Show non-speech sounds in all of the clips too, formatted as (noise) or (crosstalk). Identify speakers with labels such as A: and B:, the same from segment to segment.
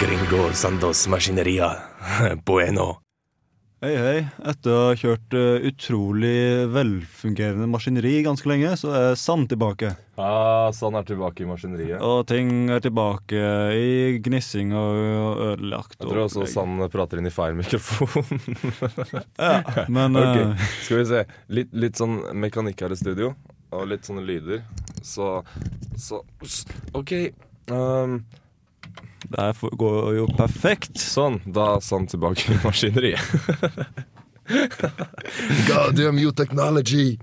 A: Gringo Sandos Maskineria. (laughs) Bueno.
B: Hei, hei. Etter å ha kjørt eh, utrolig velfungerende maskineri ganske lenge, så er Sand tilbake.
A: Ah, Sand er tilbake i maskineriet.
B: Og ting er tilbake i gnissing og ødelagt.
A: Jeg tror også. Sand prater inn i feil mikrofon. (laughs)
B: Ja, men
A: okay.
B: eh,
A: Skal vi se. Litt, litt sånn mekanikk her i studio, og litt sånne lyder. Så, så OK. Um,
B: det her går jo perfekt.
A: sånn. Da Sand tilbake i maskineriet. (laughs) God damn you technology!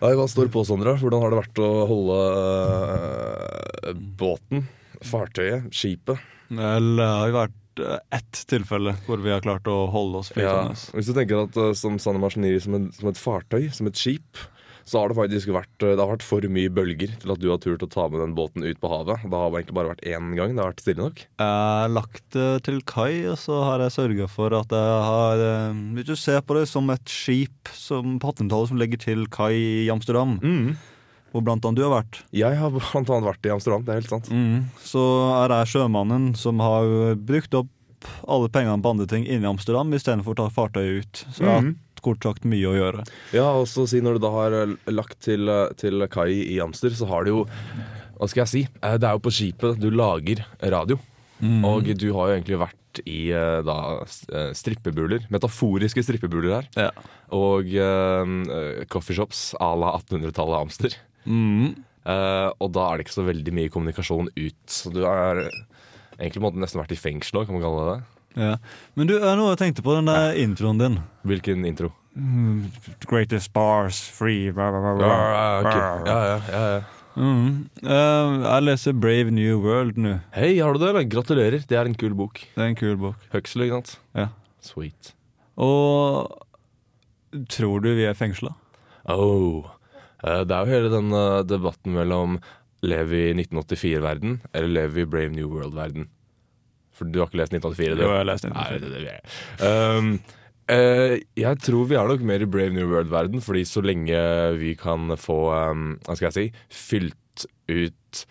A: Nei, Hva står på, Sondre? Hvordan har det vært å holde uh, båten, fartøyet, skipet?
B: Vel, det har jo vært eh, ett tilfelle hvor vi har klart å holde oss
A: Ja, hvis du tenker at uh, som Sanne Maskineri som, som et fartøy, som et skip, så har det faktisk vært, uh, det har vært for mye bølger til at du har turt å ta med den båten ut på havet. Det har egentlig bare vært én gang. Det har vært stille nok.
B: Jeg har lagt det til kai, og så har jeg sørga for at jeg har eh, Hvis du ser på det som et skip som på 1800-tallet som legger til kai i Amsterdam, hvor blant annet du har vært,
A: Jeg har blant annet vært i Amsterdam, det er helt sant.
B: så er jeg sjømannen som har brukt opp alle pengene på andre ting inne i Amsterdam istedenfor å ta fartøyet ut. Så jeg har hatt kort sagt mye å gjøre.
A: Ja, og så si når du da har uh, lagt til, uh, til kai i Amster, så har du jo Hva skal jeg si? Uh, Det er jo på skipet du lager radio. Og du har jo egentlig vært i da strippebuler. Metaforiske strippebuler her.
B: Ja.
A: Og uh, coffeeshops à la 1800-tallet Amster.
B: Mm.
A: Uh, og da er det ikke så veldig mye kommunikasjon ut. Så du er Egentlig måtte nesten vært i fengsel òg, kan man kalle det det.
B: Ja. Men du, nå noe jeg tenkte på den der introen din.
A: Hvilken intro?
B: Greatest bars, free blah, blah, blah,
A: Ja,
B: blah.
A: ja, ok. ja, ja, ja, ja.
B: Mm. Uh, jeg leser Brave New World nå.
A: Hei, har du det? eller? Gratulerer. Det er en kul bok.
B: Det er en kul bok.
A: Huxley, ikke sant?
B: Ja.
A: Sweet.
B: Og tror du vi er fengsla?
A: Oh. Uh, Det er jo hele den eh, debatten mellom lever vi i 1984-verden eller lever vi i Brave New World-verden. For du har ikke lest 1984? du?
B: Jo, jeg har lest
A: Nei,
B: 1984.
A: det, det, det. Um, uh, jeg tror vi er nok mer i Brave New World-verden, fordi så lenge vi kan få um, Hva skal jeg si fylt ut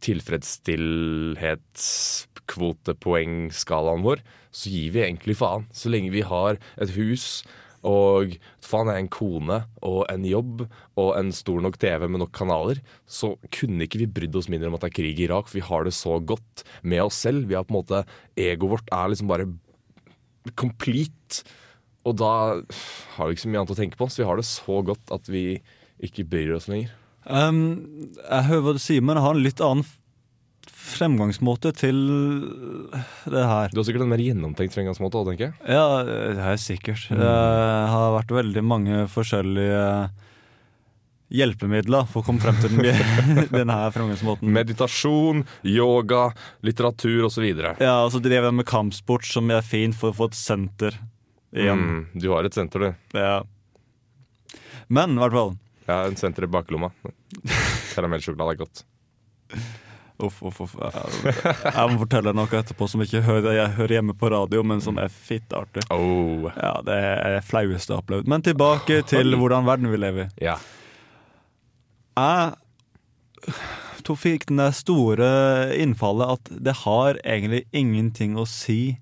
A: tilfredsstillhetskvotepoengskalaen vår, så gir vi egentlig faen. Så lenge vi har et hus og faen er en kone og en jobb og en stor nok TV med nok kanaler, så kunne ikke vi brydd oss mindre om at det er krig i Irak. for Vi har det så godt med oss selv. Vi har på en måte Egoet vårt er liksom bare complete. Og da har vi ikke så mye annet å tenke på, så vi har det så godt at vi ikke bryr oss lenger.
B: Um, jeg hører hva du sier, men jeg har en litt annen fremgangsmåte til det her.
A: Du har sikkert en mer gjennomtenkt fremgangsmåte òg, tenker jeg.
B: Ja, det er sikkert. Det har vært veldig mange forskjellige hjelpemidler for å komme frem til den, (laughs) denne fremgangsmåten.
A: Meditasjon, yoga, litteratur osv.
B: Ja, og så drev jeg med kampsport, som er fint for å få et senter igjen.
A: Mm, du har et senter, du.
B: Ja. Men i hvert fall.
A: Har en senter i baklomma. Karamellsjokolade er godt.
B: Uff, uff, uff. Jeg må fortelle noe etterpå som ikke hører, jeg hører hjemme på radio, men som er fitteartig.
A: Oh.
B: Ja, det er det flaueste jeg har opplevd. Men tilbake til hvordan verden vi lever i.
A: Ja.
B: Jeg fikk den der store innfallet at det har egentlig ingenting å si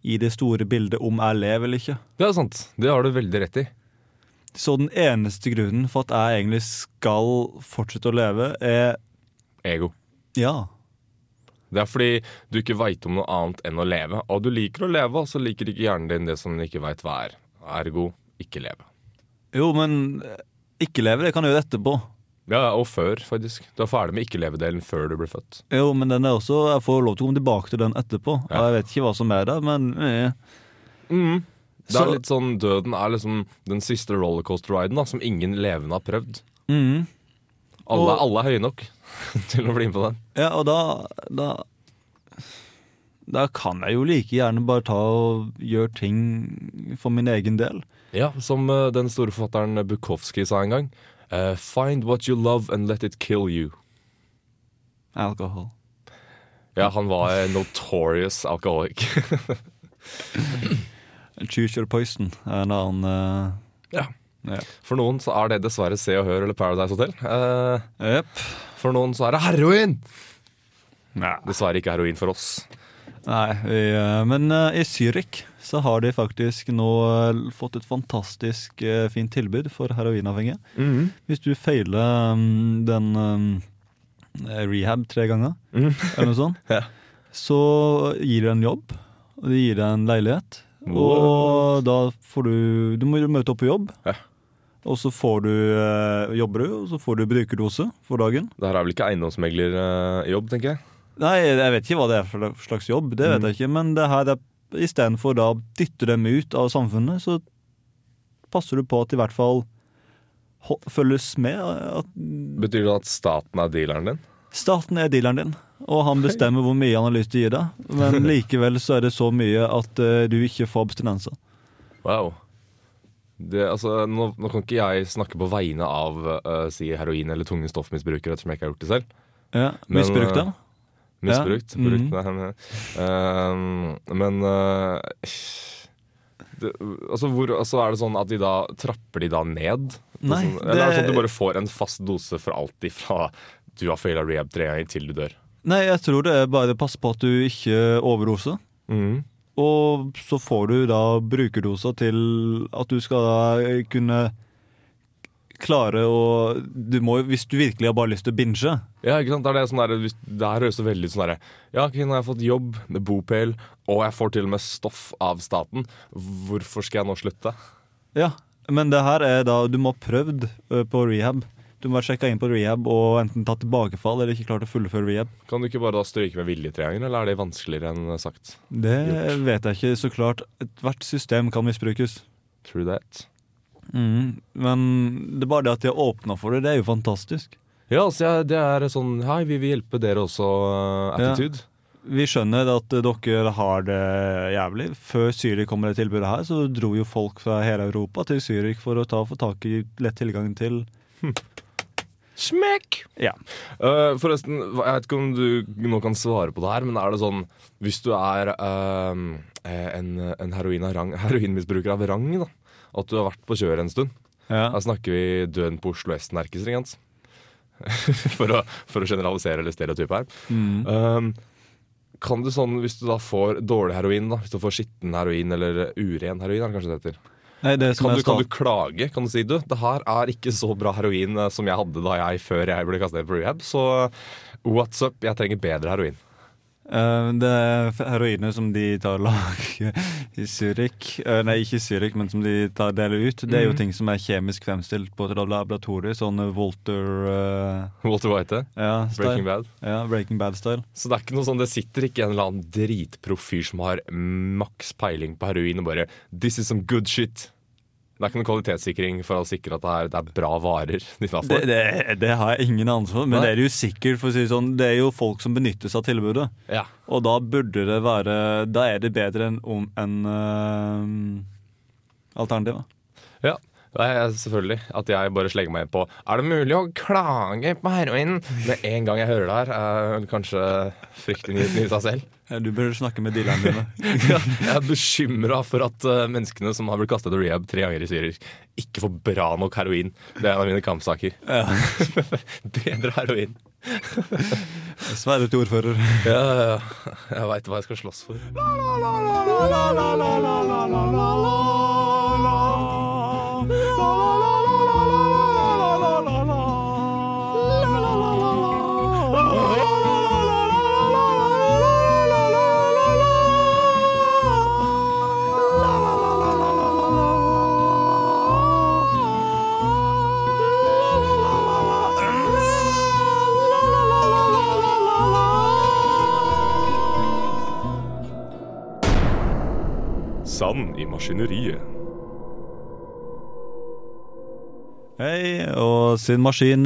B: i det store bildet om jeg lever eller ikke.
A: Det er sant. Det har du veldig rett i.
B: Så den eneste grunnen for at jeg egentlig skal fortsette å leve, er
A: Ego.
B: Ja.
A: Det er fordi du ikke veit om noe annet enn å leve. Og du liker å leve, og så liker ikke hjernen din det som den ikke veit hva er. Ergo ikke leve.
B: Jo, men ikke leve, det kan du gjøre etterpå.
A: Ja, og før, faktisk. Du er ferdig med ikke-leve-delen før du blir født.
B: Jo, men den er også, jeg får lov til å komme tilbake til den etterpå.
A: Ja.
B: Jeg vet ikke hva som er der, men eh.
A: Det
B: Så-
A: er litt sånn, Døden er liksom den siste rollercoaster-riden da, som ingen levende har prøvd.
B: mm.
A: Alle,
B: Og-
A: alle er høye nok (laughs) til å bli med på den.
B: Ja, og da, da Da kan jeg jo like gjerne bare ta og gjøre ting for min egen del.
A: Ja, som eh, den store forfatteren Bukowski sa en gang. Uh, find what you love and let it kill you.
B: Alkohol.
A: Ja, han var en notorious alkoholik. (laughs)
B: Choose your poison er en annen uh,
A: ja.
B: Ja.
A: For noen så er det dessverre Se og Hør eller Paradise Hotel. Eh,
B: yep.
A: for noen så er det heroin!
B: Nei.
A: Dessverre ikke heroin for oss.
B: Nei, vi, eh, men eh, i Zürich så har de faktisk nå eh, fått et fantastisk fint tilbud for heroinavhengige. Hvis du feiler um, den um, eh, rehab tre ganger, eller noe sånt, (laughs)
A: Ja.
B: så gir de en jobb, og de gir deg en leilighet.
A: Wow.
B: Og da får du Du må møte opp på jobb.
A: Ja.
B: Og så får du eh, jobber du, og så får du brukerdose for dagen.
A: Det her er vel ikke eiendomsmeglerjobb, tenker jeg.
B: Nei, jeg vet ikke hva det er for slags jobb, det vet jeg ikke. Men det her er istedenfor da dytte dem ut av samfunnet, så passer du på at de i hvert fall følges med. At
A: Betyr det at staten er dealeren din?
B: staten er dealeren din, og han bestemmer hvor mye han har lyst til å gi deg. Men (laughs) likevel så er det så mye at uh, du ikke får abstinenser.
A: Wow. Det, altså, nå, nå kan ikke jeg snakke på vegne av uh, si heroin- eller tunge stoffmisbrukere, ettersom jeg ikke har gjort det selv.
B: Ja,
A: Men,
B: Misbruk
A: eh. Misbrukt.
B: Ja,
A: nei, nei. Eh, men uh, det, altså, hvor, altså, Er det sånn at de da trapper de da ned?
B: Nei,
A: sånn, eller er det
B: det-
A: sånn at du bare får en fast dose for alltid fra du har faila rehab tre ganger til du dør?
B: Nei, jeg tror det er bare pass på at du ikke overdoser.
A: Mhm.
B: Og så får du da brukerdoser til at du skal da kunne klare å du må, Hvis du virkelig har bare lyst til å binge
A: Ja, ikke sant? Det er det sånn der, det her høres så veldig sånn derre Ja, ok, nå har jeg fått jobb med bopel, og jeg får til og med stoff av staten. Hvorfor skal jeg nå slutte?
B: Ja, men det her er da Du må ha prøvd på rehab. Du må være sjekka inn på rehab og enten tatt tilbakefall eller ikke klart å fullføre rehab.
A: Kan du ikke bare da stryke med vilje tre ganger, eller er det vanskeligere enn sagt?
B: Det vet jeg ikke. Så klart, ethvert system kan misbrukes.
A: True that.
B: Mm, men det er bare det at de har åpna for det. Det er jo fantastisk.
A: Ja, altså, det er sånn Hei, vi vil hjelpe dere også-attitude.
B: Ja. Vi skjønner at dere har det jævlig. Før Zürich kom med det tilbudet her, så dro jo folk fra hele Europa til Zürich for å ta få tak i lett tilgang til
A: Smekk!
B: Ja.
A: Uh, forresten, jeg vet ikke om du nå kan svare på det her, men er det sånn Hvis du er eh, en, en heroin av rang, (laughs) heroinmisbruker av rang, da, at du har vært på kjøret en stund
B: ja.
A: Snakker vi døden på Oslo S, Nerkestringens. (laughs) for, å, for å generalisere eller stereotype her.
B: Mm.
A: Um, kan du sånn, Hvis du da får dårlig heroin, da hvis du får skitten heroin eller uren heroin, er det kanskje det heter
B: Nei, det som
A: kan du, kan du klage? Kan du si du, det her er ikke så bra heroin eh, som jeg hadde da jeg før jeg ble kastet på rehab, så what's up? Jeg trenger bedre heroin.
B: Eh, Det er heroinet som de tar lag i Zürich eh, Nei, ikke i Zürich, men som de tar deler ut. Det er jo
A: Mhm.
B: ting som er kjemisk fremstilt på et laboratorium. Sånn Walter uh,
A: Walter White,
B: ja,
A: Breaking. Bad.
B: Ja, Breaking Bad-style.
A: Så det er ikke noe sånn, det sitter ikke en eller annen dritproff fyr som har maks peiling på heroin og bare This is some good shit. Det er ikke noen kvalitetssikring for å sikre at det er, det er bra varer. de
B: Det, det, det har jeg ingen anelse for, men
A: Nei.
B: det er jo sikkert. For å si det sånn, det er jo folk som benytter seg av tilbudet.
A: Ja.
B: Og da burde det være Da er det bedre enn om enn eh, alternativet.
A: ja. Det er selvfølgelig at jeg bare slenger meg inn på Er det mulig å klage på heroin? Med en gang jeg hører det her, er kanskje fryktinngytende i seg selv.
B: Du bør snakke med dealerne dine.
A: Jeg er bekymra for at uh, menneskene som har blitt kastet til rehab tre ganger i Syria, ikke får bra nok heroin. Det er en av mine kampsaker.
B: Ja.
A: Bedre heroin.
B: Sverre til ordfører.
A: Ja, ja, ja. Jeg veit hva jeg skal slåss for. Sand i maskineriet.
B: Hei, og siden maskin,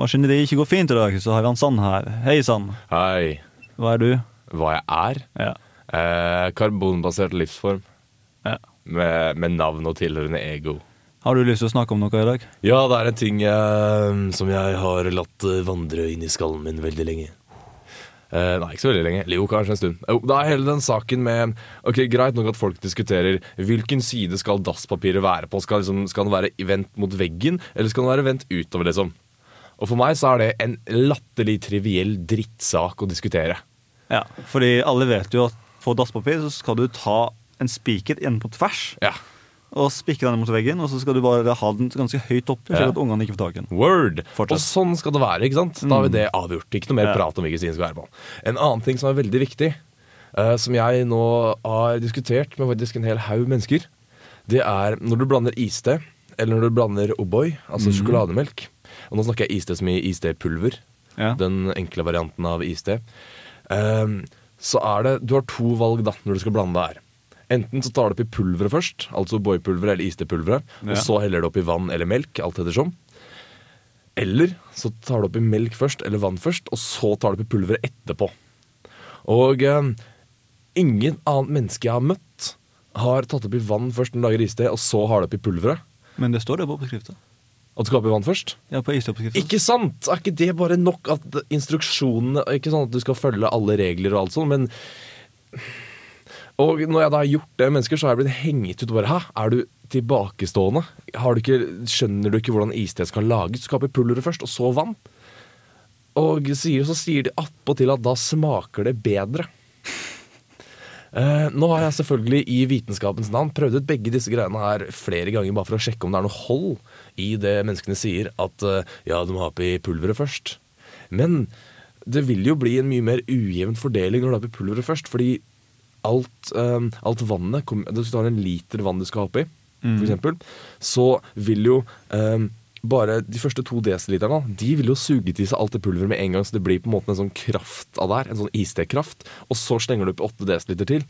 B: maskineriet ikke går fint i dag, så har vi han Sand her. Hei, Sand.
A: Hei.
B: Hva er du?
A: Hva jeg er?
B: Ja.
A: Eh, karbonbasert livsform
B: Ja.
A: med, med navn og tilhørende ego.
B: Har du lyst til å snakke om noe i dag?
A: Ja, det er en ting eh, som jeg har latt vandre inn i skallen min veldig lenge. Eh, nei, ikke så veldig lenge. Jo, kanskje en stund. Uh, da er hele den saken med Ok, Greit nok at folk diskuterer hvilken side skal dasspapiret være på. Skal, liksom, skal den være vendt mot veggen, eller skal den være vendt utover, liksom? Og for meg så er det en latterlig triviell drittsak å diskutere.
B: Ja, fordi alle vet jo at på dasspapir så skal du ta en spiker inn på tvers
A: Ja.
B: Og spikke den mot veggen, og så skal du bare ha den ganske høyt oppe, slik
A: Ja.
B: at ungene ikke får tak i den.
A: Word!
B: Fortsett.
A: Og sånn skal det være. ikke sant? Da har vi det avgjort. Ikke noe mer
B: Ja.
A: prat om hvilken side skal være på. En annen ting som er veldig viktig, uh, som jeg nå har diskutert med faktisk en hel haug mennesker, det er når du blander iste, eller når du blander O'boy, altså sjokolademelk Og nå snakker jeg iste som i iste-pulver.
B: Ja.
A: Den enkle varianten av iste. Uh, så er det Du har to valg da når du skal blande det her. Enten så tar du oppi pulveret først, altså O'boy-pulveret eller istepulveret,
B: Ja.
A: og så heller du oppi vann eller melk, alt ettersom. Eller så tar du oppi melk først, eller vann først, og så tar du oppi pulveret etterpå. Og eh, ingen annet menneske jeg har møtt, har tatt oppi vann først når du lager iste, og så har du oppi pulveret.
B: Men det står det på oppskrifta.
A: At du skal oppi vann først.
B: Ja, på.
A: Ikke sant? Er ikke det bare nok at instruksjonene Ikke sånn at du skal følge alle regler og alt sånt, men Og når jeg da har gjort det med mennesker, så har jeg blitt hengt ut bare Hæ, er du tilbakestående? Du ikke, skjønner du ikke hvordan iste skal lages? Du skal oppi pulveret først, og så vann. Og sier, så sier de attpåtil at da smaker det bedre. Eh, nå har jeg selvfølgelig i vitenskapens navn prøvd ut begge disse greiene her flere ganger bare for å sjekke om det er noe hold i det menneskene sier at eh, ja, du må ha oppi pulveret først. Men det vil jo bli en mye mer ujevn fordeling når du har oppi pulveret først, fordi alt, um, alt vannet kom- Hvis du har en liter vann du skal ha oppi, for eksempel, så vil jo um, bare de første to desiliterne de vil jo suge til seg alt det pulveret med en gang, så det blir på en måte en sånn kraft av der, en sånn istekraft. Og så slenger du opp åtte desiliter til.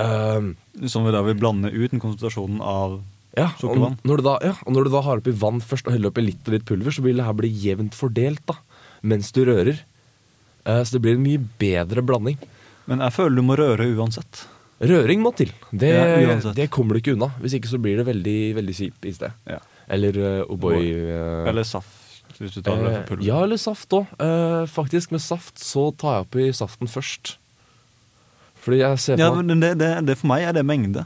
A: Um,
B: Som vi da vil blande ut den konsentrasjonen av
A: ja,
B: Sukkervann.
A: når, du da, ja, og når du da har oppi vann først og heller oppi litt og litt pulver, så vil det her bli jevnt fordelt da, mens du rører. Uh, så det blir en mye bedre blanding.
B: Men jeg føler du må røre uansett.
A: Røring må til. Det,
B: Ja,
A: det kommer du ikke unna. Hvis ikke så blir det veldig, veldig kjip i sted.
B: Ja.
A: Eller uh, O'boy. Uh,
B: Eller saft, hvis du tar det
A: eh,
B: for pulver.
A: ja, eller saft òg. faktisk, med saft så tar jeg oppi saften først. Fordi jeg ser på
B: Ja, men det, det, det For meg er det mengde.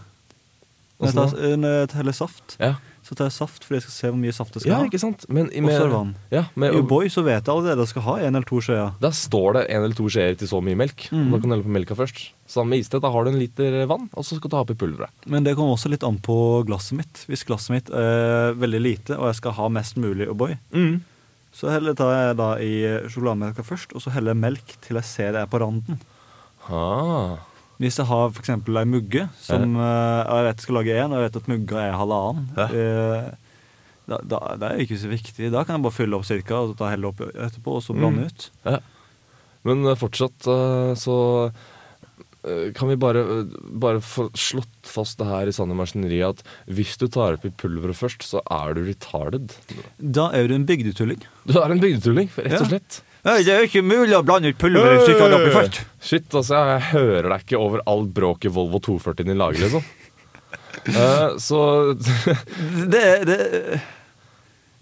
B: Når jeg, tar, når jeg teller saft,
A: ja.
B: Så tar jeg saft fordi jeg skal se hvor mye saft jeg skal
A: ja,
B: ha.
A: ikke sant? Men i-
B: Og så er det vann.
A: Ja, med,
B: I O'boy så vet jeg allerede jeg skal ha én eller to skjeer.
A: Da står det én eller to skjeer til så mye melk.
B: Mm.
A: Da kan du helle på melka først. Sammen med iste, da har du en liter vann, og så skal du ha oppi pulveret.
B: Men det kommer også litt an på glasset mitt. Hvis glasset mitt er veldig lite, og jeg skal ha mest mulig O'boy, så heller tar jeg da i sjokolademelka først, og så heller jeg melk til jeg ser det er på randen.
A: Ah.
B: Hvis jeg har f.eks. ei mugge som eh, jeg vet skal lage én, og jeg vet at mugga er halvannen, eh, da, da, det er ikke så viktig. Da kan jeg bare fylle opp cirka, og ta helle opp etterpå, og så blande
A: Mm.
B: ut.
A: Ja. Men eh, fortsatt så kan vi bare, bare få slått fast det her i Sanne Maskineriet at hvis du tar oppi pulveret først, så er du retarded.
B: Da er du en bygdetulling.
A: Du er en bygdetulling, rett og
B: Ja.
A: Slett.
B: Det er ikke mulig å blande ut pulver har det oppi først.
A: Shit, altså, jeg hører deg ikke over all bråket Volvo 240 din lager, liksom. uh, så (laughs)
B: Det, det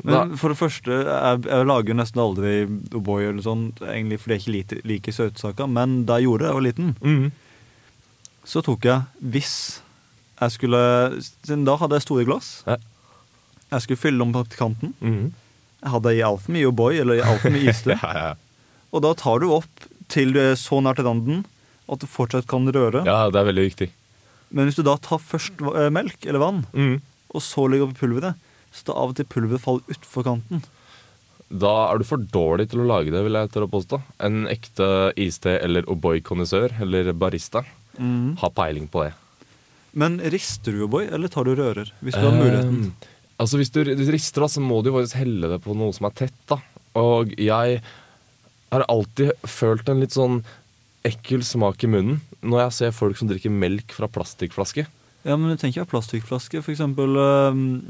B: Men for det første, jeg, jeg lager nesten aldri O'boy eller sånn, egentlig fordi jeg ikke like, liker søtsaker, men da jeg gjorde det, jeg var liten,
A: mm.
B: så tok jeg Hvis jeg skulle Siden da hadde jeg store glass. Jeg skulle fylle om på kanten.
A: Mm.
B: Jeg hadde i altfor mye O'boy eller i altfor mye iste.
A: Ja, ja.
B: Og da tar du opp til du er så nær til randen at du fortsatt kan røre.
A: ja, det er veldig viktig.
B: Men hvis du da tar først eh, melk eller vann,
A: Mm.
B: og så legger oppi pulveret, så da av og til pulveret faller utfor kanten.
A: Da er du for dårlig til å lage det, vil jeg til å påstå. En ekte iste- eller O'boy-kondisør eller barista, har peiling på det.
B: Men rister du O'boy, eller tar du rører? Hvis du har muligheten.
A: Altså Hvis du rister, da, så må du jo faktisk helle det på noe som er tett. da Og jeg har alltid følt en litt sånn ekkel smak i munnen når jeg ser folk som drikker melk fra plastikkflaske.
B: Ja, men du tenker på plastikkflaske, for eksempel.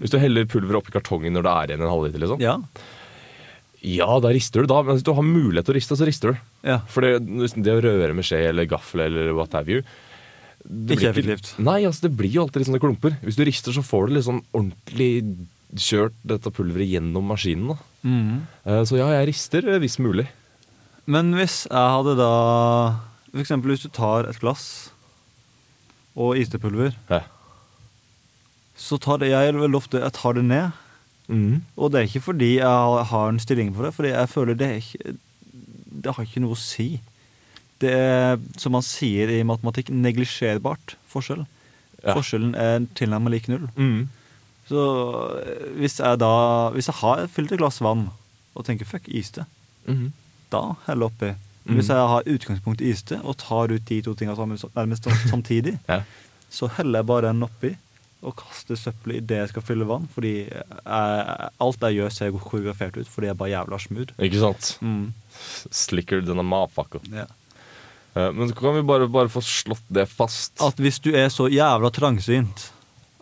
A: Hvis du heller pulver oppi kartongen når det er igjen en halvliter, liksom.
B: ja.
A: Ja, da rister du, da. Men hvis du har mulighet til å riste, så rister du.
B: ja.
A: For det, det å røre med skje eller gaffel eller what have you
B: Ikke effektivt.
C: Nei, altså det blir jo alltid litt sånne klumper. Hvis du rister, så får du liksom ordentlig kjørt dette pulveret gjennom maskinen. Eh, Så ja, jeg rister eh, hvis mulig.
B: Men hvis jeg hadde da eksempel hvis du tar et glass og istepulver,
C: Ja.
B: så tar det jeg vel ofte jeg tar det ned.
C: Mm.
B: Og det er ikke fordi jeg har- en stilling for det, fordi jeg føler det ikke Det har ikke noe å si. Det er, som man sier i matematikk, neglisjerbart forskjell.
C: Ja.
B: Forskjellen er tilnærmet lik null.
C: Mm.
B: Så eh, hvis jeg da Hvis jeg har fylt et glass vann og tenker fuck, iste,
C: mm.
B: da heller oppi.
C: Mm.
B: Hvis jeg har utgangspunkt i iste og tar ut de to tingene nærmest samtidig, (laughs)
C: Ja.
B: så heller jeg bare den oppi og kaster søppelet idet jeg skal fylle vann. Fordi jeg, alt jeg gjør, ser koreografert ut fordi jeg er bare jævla smooth.
C: Ikke sant?
B: Mm.
C: Slicker a motherfucker.
B: Ja.
C: Eh, Men så kan vi bare, bare få slått det fast.
B: At hvis du er så jævla trangsynt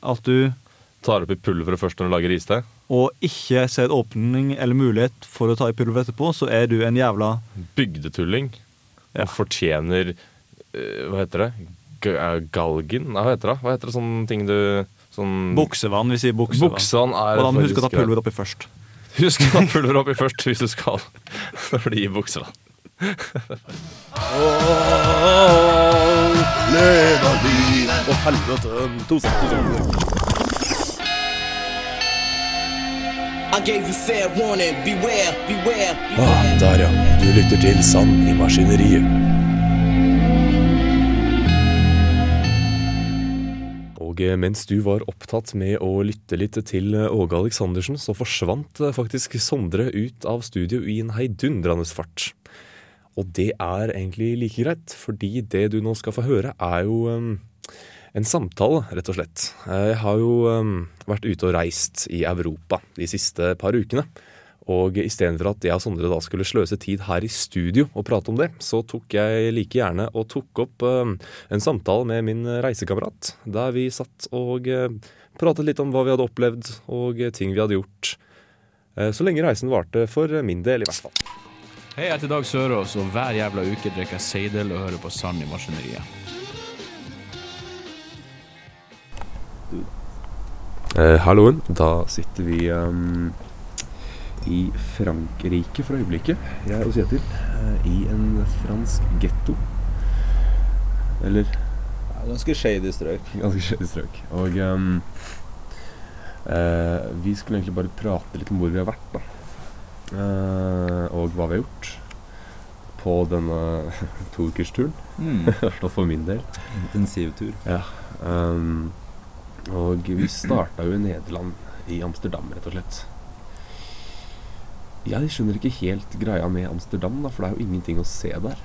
B: at du
C: Tar opp i pulveret først når du lager iste.
B: og ikke ser åpning eller mulighet for å ta i pulver etterpå, så er du en jævla
C: Bygdetulling.
B: Ja.
C: Og fortjener eh, Hva heter det? G eh, galgen? Nei, hva heter det? Hva heter det sånne ting du sånn
B: buksevann. Vi sier buksevann.
C: Buksevann er
B: Og da må du huske å ta pulver oppi først.
C: Husk å ta pulver oppi først hvis du skal (laughs) når
D: Ah, der ja. Du lytter til Sand i maskineriet.
C: Og eh, mens du var opptatt med å lytte litt til eh, Åge Aleksandersen, så forsvant eh, faktisk Sondre ut av studio i en heidundrende fart. Og det er egentlig like greit, fordi det du nå skal få høre, er jo um, en samtale, rett og slett. Eh, Jeg har jo um, vært ute og reist i Europa de siste par ukene. Og istedenfor at jeg og Sondre da skulle sløse tid her i studio og prate om det, så tok jeg like gjerne og tok opp uh, en samtale med min reisekamerat, der vi satt og uh, pratet litt om hva vi hadde opplevd og ting vi hadde gjort. Uh, så lenge reisen varte, for min del i hvert fall.
E: Hei, jeg heter Dag Sørås, og hver jævla uke drikker jeg Seidel og hører på Sand i maskineriet.
C: Eh, halloen. Da sitter vi um, i Frankrike for øyeblikket, jeg og Kjetil, eh, i en fransk getto. Eller
F: Ganske shady strøk.
C: ganske shady strøk. Og um, eh, vi skulle egentlig bare prate litt om hvor vi har vært, da. Eh, og hva vi har gjort på denne (laughs) toukersturen.
F: Mm. (laughs)
C: I hvert fall for min del.
F: Intensivtur.
C: Ja. Um, og vi starta jo i Nederland, i Amsterdam, rett og slett. Jeg skjønner ikke helt greia med Amsterdam, da, for det er jo ingenting å se der.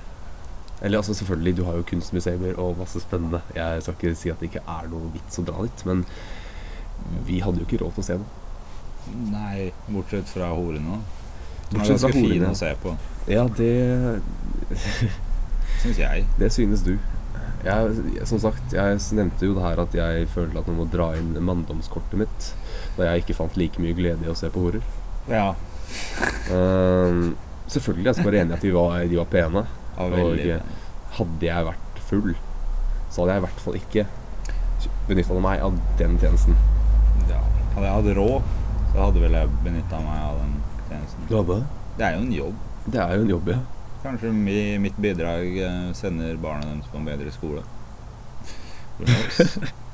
C: Eller altså selvfølgelig, du har jo kunstmuseer og masse spennende. Jeg skal ikke si at det ikke er noe vits å dra dit, men vi hadde jo ikke råd til å se det.
F: Nei, bortsett fra horene. Som er ganske fin
C: horene.
F: å se på,
C: Ja, det (laughs)
F: syns jeg.
C: Det synes du. Jeg, som sagt, jeg nevnte jo det her at jeg følte at man må dra inn manndomskortet mitt da jeg ikke fant like mye glede i å se på horer.
F: Ja.
C: Uh, selvfølgelig, jeg skal være enig i at de var, de var pene.
F: ja
C: Og hadde jeg vært full, så hadde jeg i hvert fall ikke benytta meg av den tjenesten.
F: Ja. Hadde jeg hatt råd, så hadde vel jeg benytta meg av den.
C: Du hadde?
F: Det er jo en jobb.
C: Det er jo en jobb, ja.
F: Kanskje mi, mitt bidrag eh, sender barna deres på en bedre skole. (laughs)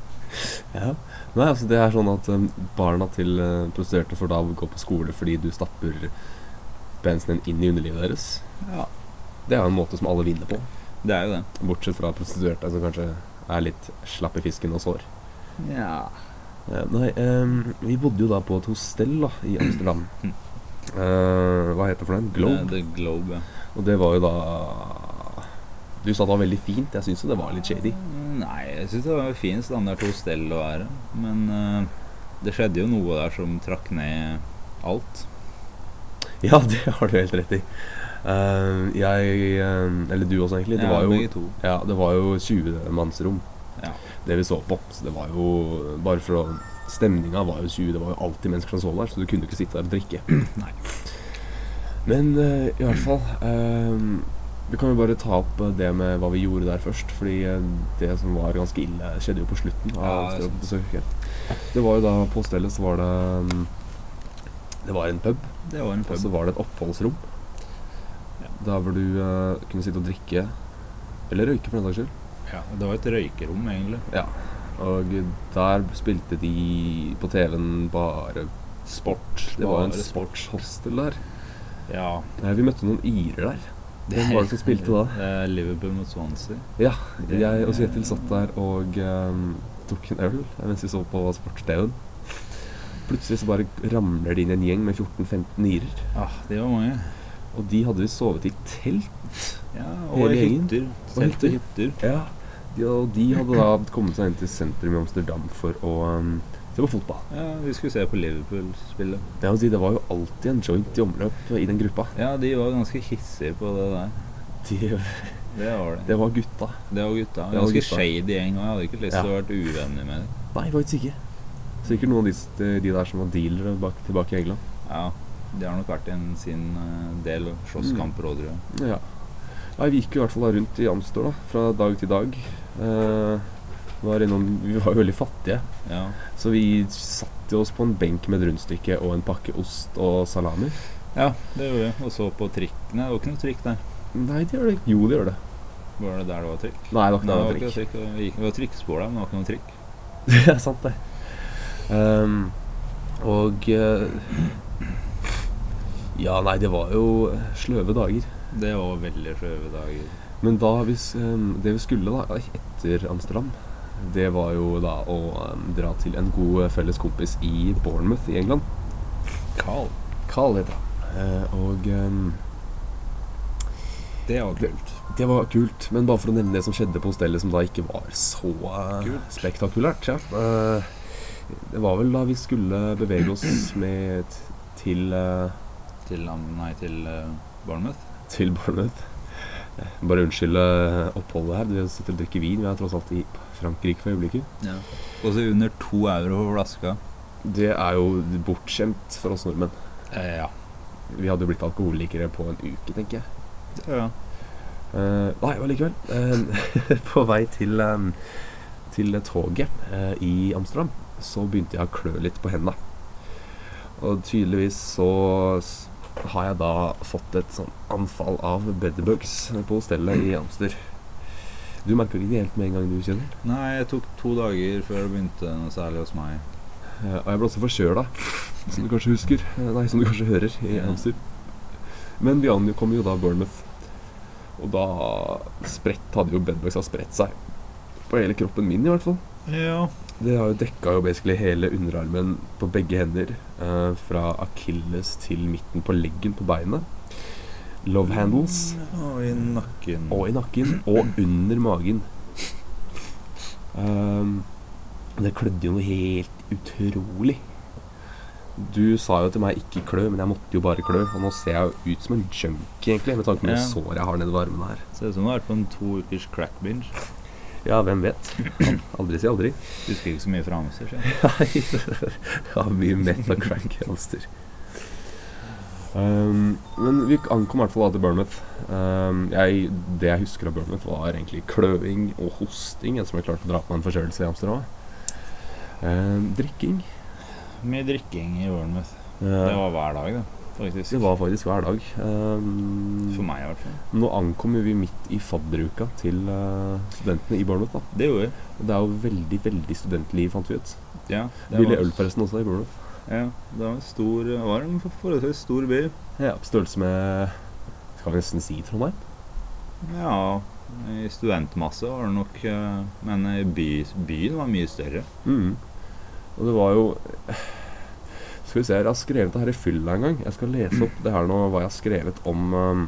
C: Ja. Nei, altså det er sånn at um, barna til uh, prostituerte får da gå på skole fordi du stapper penisen din inn i underlivet deres.
F: Ja.
C: Det er jo en måte som alle vinner på.
F: Det er jo det.
C: Bortsett fra prostituerte som kanskje er litt slapp i fisken og sår.
F: Ja.
C: Eh, nei, um, vi bodde jo da på et hostell da, i Amsterdam. (clears throat) Eh, hva heter det for noe? Globe.
F: The Globe, ja.
C: Og det var jo da Du sa det var veldig fint. Jeg syns jo det var litt shady.
F: Nei, jeg syns det var en fin standard hostell å være. Men uh, det skjedde jo noe der som trakk ned alt.
C: Ja, (laughs) det har du helt rett i. Uh, jeg Eller du også, egentlig. Det
F: Ja,
C: var jo,
F: begge to.
C: ja, det var jo 20-mannsrom,
F: Ja.
C: det vi så på. Så det var jo Bare for å Stemninga var jo 20. Det var jo alltid mennesker som så der, så du kunne ikke sitte der og drikke. (clears throat)
F: Nei.
C: Men uh, i hvert fall uh, Vi kan jo bare ta opp eh, det med hva vi gjorde der først. Fordi det som var ganske ille, skjedde jo på slutten.
F: Ja,
C: av
F: det er sant.
C: Det var jo da på stedet så var det um, Det var en pub,
F: Det var en pub.
C: og så var det et oppholdsrom.
F: Ja.
C: Der hvor du uh, kunne sitte og drikke. Eller røyke, for den saks skyld.
F: Ja, det var et røykerom, egentlig.
C: Ja. Og der spilte de på TV-en bare sport. Det var en sportshostel der.
F: Ja.
C: Eh, Vi møtte noen irer der. Hvem var det som spilte da?
F: Er Liverpool mot Swansea.
C: Ja, jeg og Kjetil satt der og um, tok en øl mens vi så på sports-TV-en. Plutselig så bare ramler det inn en gjeng med 14-15 irer.
F: Ah, det var mange.
C: Og de hadde vi sovet i telt.
F: Ja, og
C: hytter.
F: i hytter.
C: Og hytter.
F: hytter.
C: Ja. De, og de hadde da kommet seg inn til sentrum i Amsterdam for å um, se på fotball.
F: Ja, vi skulle se på Liverpool-spillet.
C: Ja, si, Det var jo alltid en joint i omløp i den gruppa.
F: Ja, de var ganske hissige på det der.
C: De,
F: Det var det.
C: det var gutta.
F: Det var gutta.
C: Det var
F: Ganske
C: gutta.
F: shady gjeng, jeg hadde ikke lyst til
C: Ja.
F: å være uvenner med dem.
C: Nei, faktisk ikke. Sikkert noen av de, de der som var dealere bak, tilbake i England.
F: Ja, de har nok vært en sin eh, del slåsskamper òg, tror jeg.
C: Ja. Nei, vi gikk jo i hvert fall rundt i Amstor da, fra dag til dag. Eh, var innom, vi var jo veldig fattige,
F: Ja.
C: så vi satte oss på en benk med et rundstykke og en pakke ost og salami.
F: ja, det gjorde vi. Og så på trikkene. Det var ikke noe trikk der.
C: Nei, det gjør det. Jo, det gjør det.
F: Var det der det var trikk?
C: Nei, det var ikke
F: Nei, det
C: noe
F: var
C: trikk.
F: trikk. Det gikk- ved var trikkspor der, men det var ikke noe trikk. (laughs)
C: Det er sant, det. Um, og eh, Ja, nei, det var jo sløve dager.
F: Det var veldig sløve dager.
C: Men da hvis, ehm, det vi skulle da etter Amsterdam, det var jo da å ehm, dra til en god felles kompis i Bournemouth i England.
F: Carl.
C: Carl heter han. Eh, og ehm,
F: Det var kult.
C: det var kult, men bare for å nevne det som skjedde på hostellet som da ikke var så eh,
F: Kult.
C: spektakulært. Ja. Eh, det var vel da vi skulle bevege oss med til, eh,
F: Til, nei, til Bournemouth.
C: til Bournemouth. Eh, Bare unnskylde oppholdet her. Vi sitter og drikker vin. Vi er tross alt i Frankrike for øyeblikket.
F: Ja. Og så under to euro for flaska.
C: Det er jo bortskjemt for oss nordmenn.
F: Eh, ja.
C: Vi hadde jo blitt alkoholikere på en uke, tenker jeg.
F: ja.
C: Eh, nei, men likevel. eh, (laughs) på vei til, eh, til toget eh, i Amsterdam så begynte jeg å klø litt på hendene. Og tydeligvis så har jeg da fått et sånn anfall av bedbugs på hostellet i Amster. Du merker det ikke helt med en gang du kjenner.
F: Nei, jeg tok to dager før det begynte noe særlig hos meg.
C: Eh, og jeg ble også forkjøla, som du kanskje husker. Eh, nei, som du kanskje hører i
F: Ja.
C: Amster. Men vi ankom jo da Bournemouth. Og da spredt, hadde jo bedbugs ha spredt seg. På hele kroppen min, i hvert fall.
F: Ja.
C: Det har jo dekka jo basically hele underarmen på begge hender. Eh, fra akilles til midten på leggen på beinet. Love handles.
F: Og i nakken.
C: Og i nakken. Og under magen. Um, det klødde jo noe helt utrolig. Du sa jo til meg 'ikke klø', men jeg måtte jo bare klø. Og nå ser jeg jo ut som en junkie, egentlig, med tanke på
F: Ja.
C: sår jeg har nedover armene her.
F: Ser ut som du har vært på en to ukers crack binge.
C: Ja, hvem vet? Aldri si aldri.
F: Du Husker ikke så mye (laughs) fra Amster. så jeg.
C: Nei, jeg har mye meth og crack hamster. Um, men vi ankom i hvert fall da til Bournemouth. Um, jeg, det jeg husker av Bournemouth, var egentlig kløing og hosting. En som jeg klarte å dra på en forkjølelse i Amsterdam. Um, drikking.
F: Mye drikking i Bournemouth.
C: Ja.
F: Det var hver dag, det. Faktisk.
C: det var faktisk hver dag. Um,
F: For meg, i hvert fall.
C: Nå ankom vi midt i fadderuka til uh, studentene i Bournemouth. da
F: Det gjorde vi.
C: Og Det er jo veldig veldig studentliv, fant vi ut.
F: Ja, det
C: Billig
F: var-
C: øl forresten også i Bournemouth.
F: Ja, det var en stor var en forholdsvis stor by.
C: Ja, på størrelse med Skal vi nesten si Trondheim?
F: Ja, i studentmasse var det nok eh, Men by, byen var mye større.
C: Mm. Og det var jo Skal vi se, jeg har skrevet det her i fylla en gang. Jeg skal lese opp det her nå, hva jeg har skrevet om um,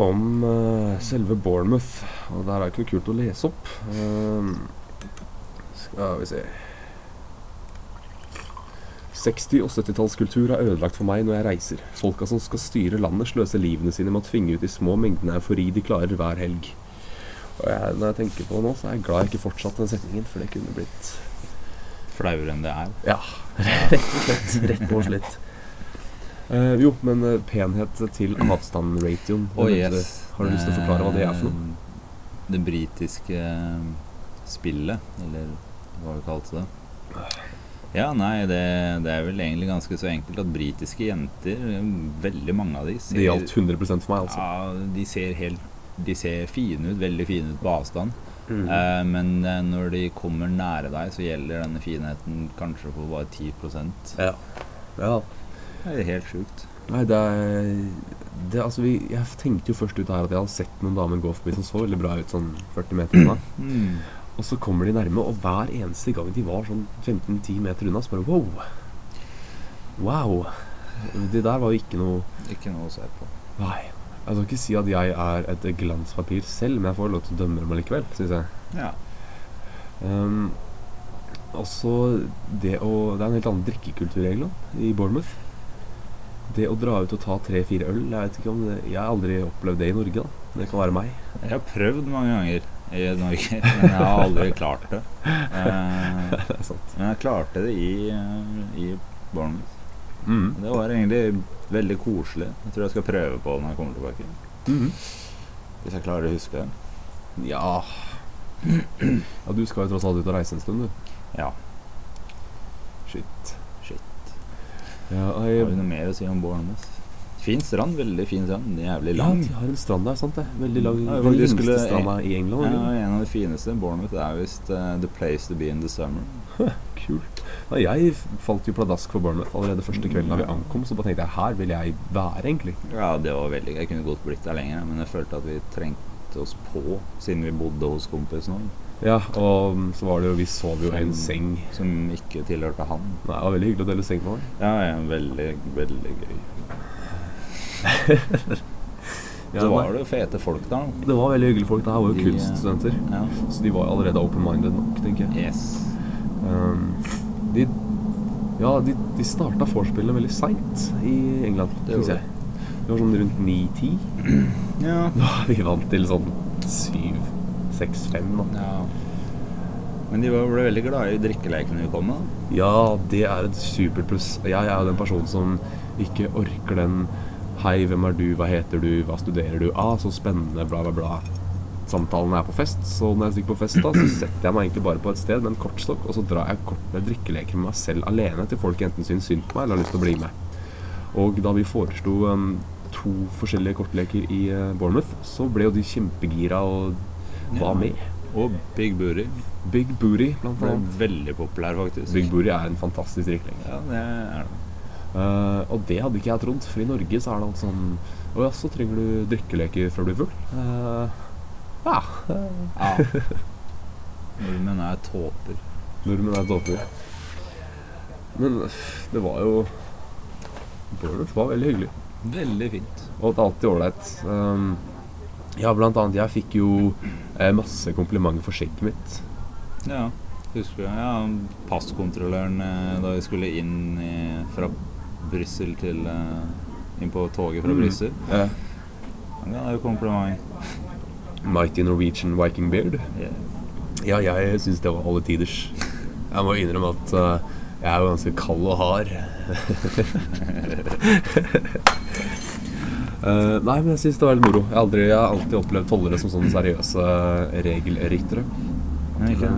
C: Om uh, selve Bournemouth. Og det her er ikke noe kult å lese opp. Um, skal vi se 60- og 70-tallskultur er ødelagt for meg når jeg reiser. Folka som skal styre landet, sløser livene sine med å tvinge ut de små mengdene eufori de klarer hver helg. Og jeg, når jeg tenker på det nå, så er jeg glad jeg ikke fortsatte den setningen, for det kunne blitt
F: Flauere enn det er.
C: Ja, (laughs) rett og slett. Rett og slett. Uh, jo, men eh, penhet til avstand-ratioen. Oh,
F: yes.
C: Har du lyst til å forklare hva det er for noe?
F: Eh, Det britiske spillet, eller hva vi kalte det. Ja, nei, det, det er vel egentlig ganske så enkelt at britiske jenter, veldig mange av de, ser,
C: Det gjaldt 100% for meg, altså.
F: ja, de ser helt De ser fine ut, veldig fine ut på avstand.
C: Mm.
F: Eh, men eh, når de kommer nære deg, så gjelder denne finheten kanskje for bare 10%
C: Ja. ja.
F: Det er helt sjukt.
C: Nei, det er det, altså, vi, Jeg tenkte jo først ut her at jeg hadde sett noen damer gå forbi som så veldig bra ut, sånn 40 meter unna. (clears throat)
F: Mm.
C: Og så kommer de nærme, og hver eneste gang de var sånn 15-10 meter unna, så bare wow. Wow. Det der var jo ikke noe
F: Ikke noe å se på.
C: Nei. Jeg skal ikke si at jeg er et glanspapir selv, men jeg får lov til å dømme dem allikevel, syns jeg.
F: Ja.
C: Um, også det å Det er en helt annen drikkekultur i England, i Bournemouth. Det å dra ut og ta tre-fire øl Jeg vet ikke om det, Jeg har aldri opplevd det i Norge. da Det kan være meg.
F: Jeg har prøvd mange ganger i Norge, (laughs) men jeg har aldri klart det. Uh, (laughs)
C: Det
F: men jeg klarte det i, eh, i Bournemouth.
C: Mm.
F: Det var egentlig veldig koselig. Jeg tror jeg skal prøve på det når jeg kommer tilbake.
C: Mm.
F: Hvis jeg klarer å huske det.
C: Ja (clears throat) Ja, du skal jo tross alt ut og reise en stund, du.
F: Ja.
C: Shit.
F: Shit.
C: Ja,
F: Har du noe mer å si om Bournemouth? Fin strand, veldig fin strand. Jævlig lang.
C: ja, de har en strand der, sant det? Veldig lang.
F: Ja,
C: den lengste
F: skulle-
C: stranda i England.
F: Ja, en av de fineste. Bournemouth er visst uh, the place to be in the summer.
C: Kult. Ja, jeg falt jo pladask for Bournemouth allerede første kvelden da vi ankom, så bare tenkte jeg her vil jeg være, egentlig.
F: Ja, det var veldig Jeg kunne godt blitt der lenger, men jeg følte at vi trengte oss på siden vi bodde hos kompisen vår,
C: Ja, og mm, så var det jo Vi sov jo i en seng.
F: som ikke tilhørte han.
C: Nei, det var veldig hyggelig å dele seng med vår.
F: Ja, ja, veldig, veldig gøy. (laughs)
C: Ja,
F: så var det jo fete folk der. da.
C: det var veldig hyggelige folk. Det her var jo
F: De,
C: kunststudenter.
F: Ja.
C: Så de var allerede open-minded nok, tenker jeg.
F: Yes.
C: Um, de ja, de, de starta vorspielet veldig seint i England, syns jeg. Det var sånn rundt 9-10. (clears throat)
F: Ja.
C: Da er vi vant til sånn 7-6-5, da.
F: ja. Men de ble veldig glade i drikkelekene vi kom med.
C: Ja, det er et superpluss. Jeg er jo den personen som ikke orker den Hei, hvem er du, hva heter du, hva studerer du? Ah, så spennende, bla, bla, bla. Samtalen er på fest, så når jeg stikker på fest, da, så setter jeg meg egentlig bare på et sted med en kortstokk, og så drar jeg kort med drikkeleker med meg selv alene til folk enten syns synd på meg eller har lyst til å bli med. Og da vi foreslo um, to forskjellige kortleker i uh, Bournemouth, så ble jo de kjempegira og var
F: Ja.
C: med.
F: Og Big Booty.
C: Big Booty, blant annet.
F: veldig populær, faktisk.
C: Big Booty er en fantastisk drikkelek.
F: Ja, det er det.
C: Uh, og det hadde ikke jeg trodd, for i Norge så er det alt sånn Å ja, så trenger du drikkeleker før du blir full? Eh, ja.
F: Ja. Nordmenn er tåper.
C: Nordmenn er tåper. Men det var jo Bournemouth var veldig hyggelig.
F: Veldig fint.
C: Og det er alltid ålreit. Um, ja, blant annet, jeg fikk jo eh, masse komplimenter for skjegget mitt.
F: Ja. Husker du ja, passkontrolløren eh, da vi skulle inn i, fra Brussel til eh, Inn på toget fra
C: Mm.
F: Brussel?
C: Eh,
F: Han ga deg jo kompliment.
C: Mighty Norwegian Viking Beard. Ja, jeg syns det var alle tiders. Jeg må innrømme at uh, jeg er jo ganske kald og hard. (laughs) uh, nei, men jeg syns det var litt moro. Jeg aldri, jeg har alltid opplevd tollere som sånne seriøse regelryttere.
F: Men ikke,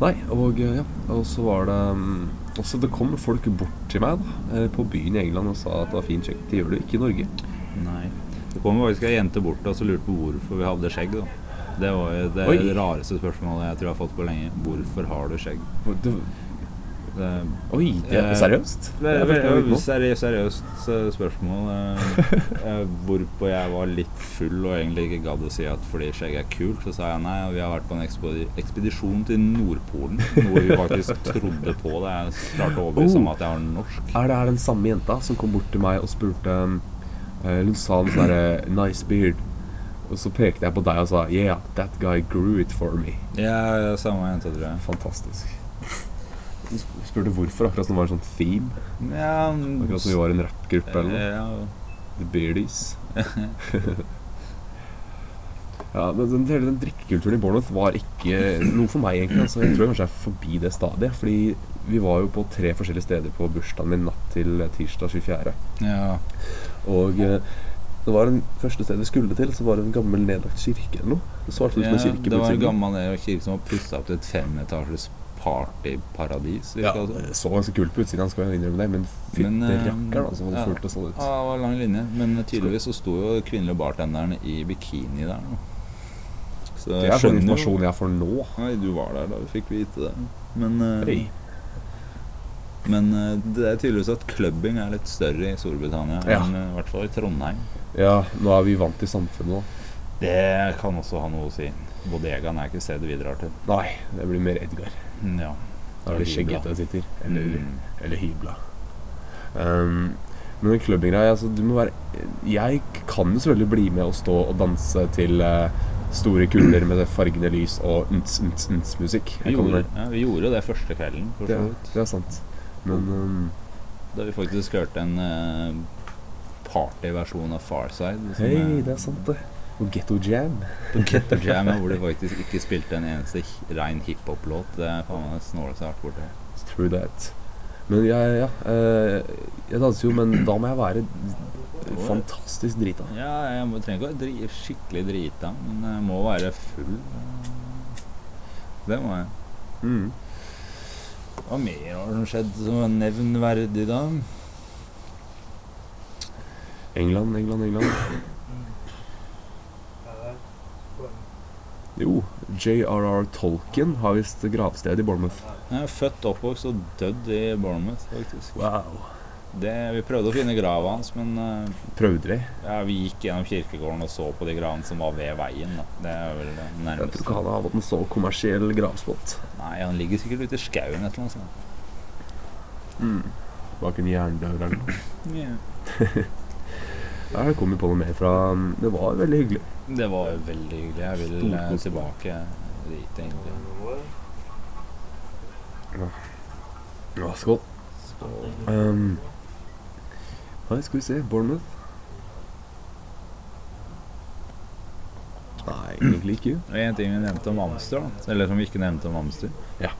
C: Nei, og eh, ja, og så var det mm, også Det kom folk bort til meg da, eh, på byen i England og sa at det var fin skjegg. Det gjør du ikke i Norge.
F: nei. Det kom faktisk ei jente bort og lurte på hvorfor vi hadde skjegg. da. Det var jo det
C: Oi.
F: rareste spørsmålet jeg tror jeg har fått på lenge. Hvorfor har du skjegg?
C: Det,
F: Det,
C: oi, det er
F: Eh,
C: seriøst?
F: det er
C: Jeg
F: et seriøst, seriøst eh, spørsmål. eh, Hvorpå jeg var litt full og egentlig ikke gadd å si at fordi skjegg er kult, så sa jeg nei. Og vi har vært på en ekspedisjon til Nordpolen, noe vi faktisk (laughs) trodde på. Det er klart å overbevise om
C: Oh.
F: at jeg har norsk.
C: Er det den samme jenta som kom bort til meg og spurte Hun sa noe sånn herre 'nice beard'. Og så pekte jeg på deg og sa 'yeah, that guy grew it for me'.
F: Ja, samme jente, tror jeg.
C: Fantastisk. Du sp- spurte hvorfor, akkurat som det var en sånn theme.
F: Ja,
C: Akkurat som vi var en rappgruppe eller noe.
F: ja,
C: The Beardies. (laughs) ja, men den, hele den drikkekulturen i Bournemouth var ikke noe for meg, egentlig. Altså, jeg tror jeg kanskje er forbi det stadiet. Fordi vi var jo på tre forskjellige steder på bursdagen min natt til tirsdag 24.
F: Ja.
C: Og eh, det var den første stedet vi skulle til, så var det en gammel nedlagt kirke eller noe. Det så ut som
F: ja
C: en kirke
F: det var en gammel nedlagt kirke som var pussa opp til et femetasjes partyparadis.
C: Ja,
F: det
C: så ganske kult på utsiden, skal jeg innrømme det, men fytte
F: Men, eh,
C: altså, hvor
F: ja.
C: fullt det sånn ut.
F: Ja, det var lang linje. Men tydeligvis så sto jo kvinnelige bartenderen i bikini der nå. Så
C: Det er sånn informasjon jeg får nå.
F: Nei, du var der da vi fikk vite det. Men, eh,
C: Hei.
F: Men eh, det er tydeligvis at clubbing er litt større i Storbritannia
C: Ja.
F: enn eh, i hvert fall i Trondheim.
C: Ja, nå er vi vant til samfunnet nå.
F: Det kan også ha noe å si. Bodegaen er ikke stedet vi drar til.
C: Nei, det blir mer Edgar.
F: Mm, Ja.
C: Da er det skjeggete sitter. Eller,
F: Mm.
C: eller hybla. Um, men den klubbinggreia altså, du må være Jeg kan jo selvfølgelig bli med og stå og danse til uh, store kuler med fargende lys og nts-nts-nts-musikk.
F: Vi, gjorde, ja, vi gjorde det første kvelden, for
C: det,
F: så vidt.
C: det er sant. Men um,
F: Da vi faktisk hørte en uh, partyversjon av Farside.
C: hei,
F: er-
C: det er sant, det. Og Getto Jam.
F: På Ghetto Jam, (laughs) hvor de faktisk ikke spilte en eneste rein hiphop-låt. Det er faen meg det snåleste jeg har vært borti.
C: True that. Men jeg, ja, eh, jeg danser jo, men da må jeg være fantastisk drita.
F: Ja, jeg må, trenger ikke å være dri, skikkelig drita, men jeg må være full. Det må jeg.
C: Mm.
F: Hva mer har som skjedd som er nevnverdig da?
C: England, England, England. Jo, J.R.R. Tolkien har visst gravsted i Bournemouth.
F: Jeg er født, oppvokst og dødd i Bournemouth, faktisk.
C: Wow.
F: Det, vi prøvde å finne grava hans, men uh,
C: Prøvde de?
F: ja, vi gikk gjennom kirkegården og så på de gravene som var ved veien. Da. Det er vel det
C: Jeg tror
F: nærmeste.
C: ikke han har hatt en så kommersiell gravspott.
F: Nei, han ligger sikkert ute i skauen et eller annet sted.
C: Bak en jerndør eller noe.
F: Ja. (laughs)
C: Ja, Jeg kom jo på noe mer fra Det var veldig hyggelig.
F: Det var veldig hyggelig. Jeg vil eh,
C: Storkost.
F: tilbake dit, egentlig.
C: Ja, skål. Um, nei, skal vi se Bournemouth. Nei, egentlig ikke.
F: Og En ting vi nevnte om Amster, da. eller som vi ikke nevnte om Amster.
C: Ja.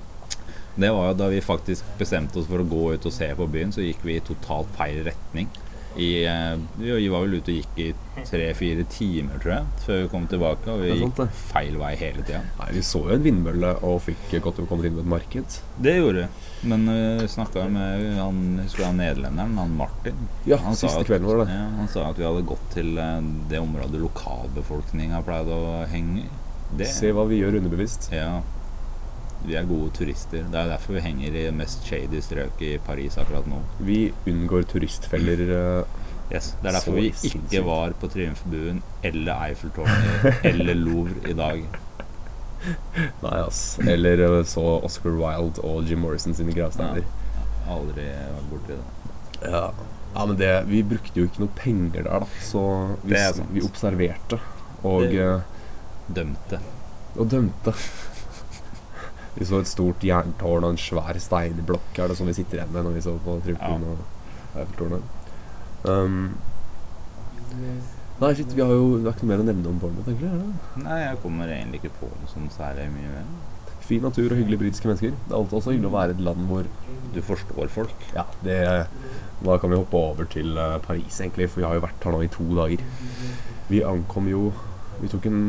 F: Det var jo da vi faktisk bestemte oss for å gå ut og se på byen, så gikk vi i totalt feil retning. I, eh, vi var vel ute og gikk i tre-fire timer, tror jeg, før vi kom tilbake. Og vi
C: sant,
F: gikk feil vei hele tida.
C: Vi så jo en vindmølle og fikk godt kommet inn på et marked.
F: Det gjorde vi. Men uh, vi snakka med han, husker han nederlenderen, han Martin.
C: Ja,
F: Han
C: siste
F: at-
C: kvelden var det.
F: Ja, han sa at vi hadde gått til eh, det området lokalbefolkninga pleide å henge i. Det,
C: Se hva vi gjør underbevisst.
F: Ja. Vi er gode turister. Det er derfor vi henger i mest shady strøk i Paris akkurat nå.
C: Vi unngår turistfeller. eh,
F: Yes. Det er derfor vi ikke var på Triumfbuen eller Eiffeltårnet eller Louvre i dag.
C: Nei, ass. Eller eh, så Oscar Wilde og Jim Morrison sine gravsteiner.
F: Aldri vært borti det.
C: Ja. ja, men det Vi brukte jo ikke noe penger der, da. Så vi, vi observerte og,
F: Det-
C: eh,
F: Dømte.
C: og dømte. Vi så et stort jerntårn og en svær steinblokk. Er det sånn vi sitter igjen med når vi så på Triumfen og Eiffeltårnet? Um, nei, shit, vi har jo det er ikke noe mer å nevne om Bournemouth, egentlig. Er det?
F: Nei, jeg kommer egentlig ikke på noe sånn særlig mye mer.
C: Fin natur og hyggelige britiske mennesker. Det er alltid også hyggelig å være et land hvor
F: Du forstår folk.
C: Ja, det Da kan vi hoppe over til eh, Paris, egentlig, for vi har jo vært her nå i to dager. Vi ankom jo Vi tok en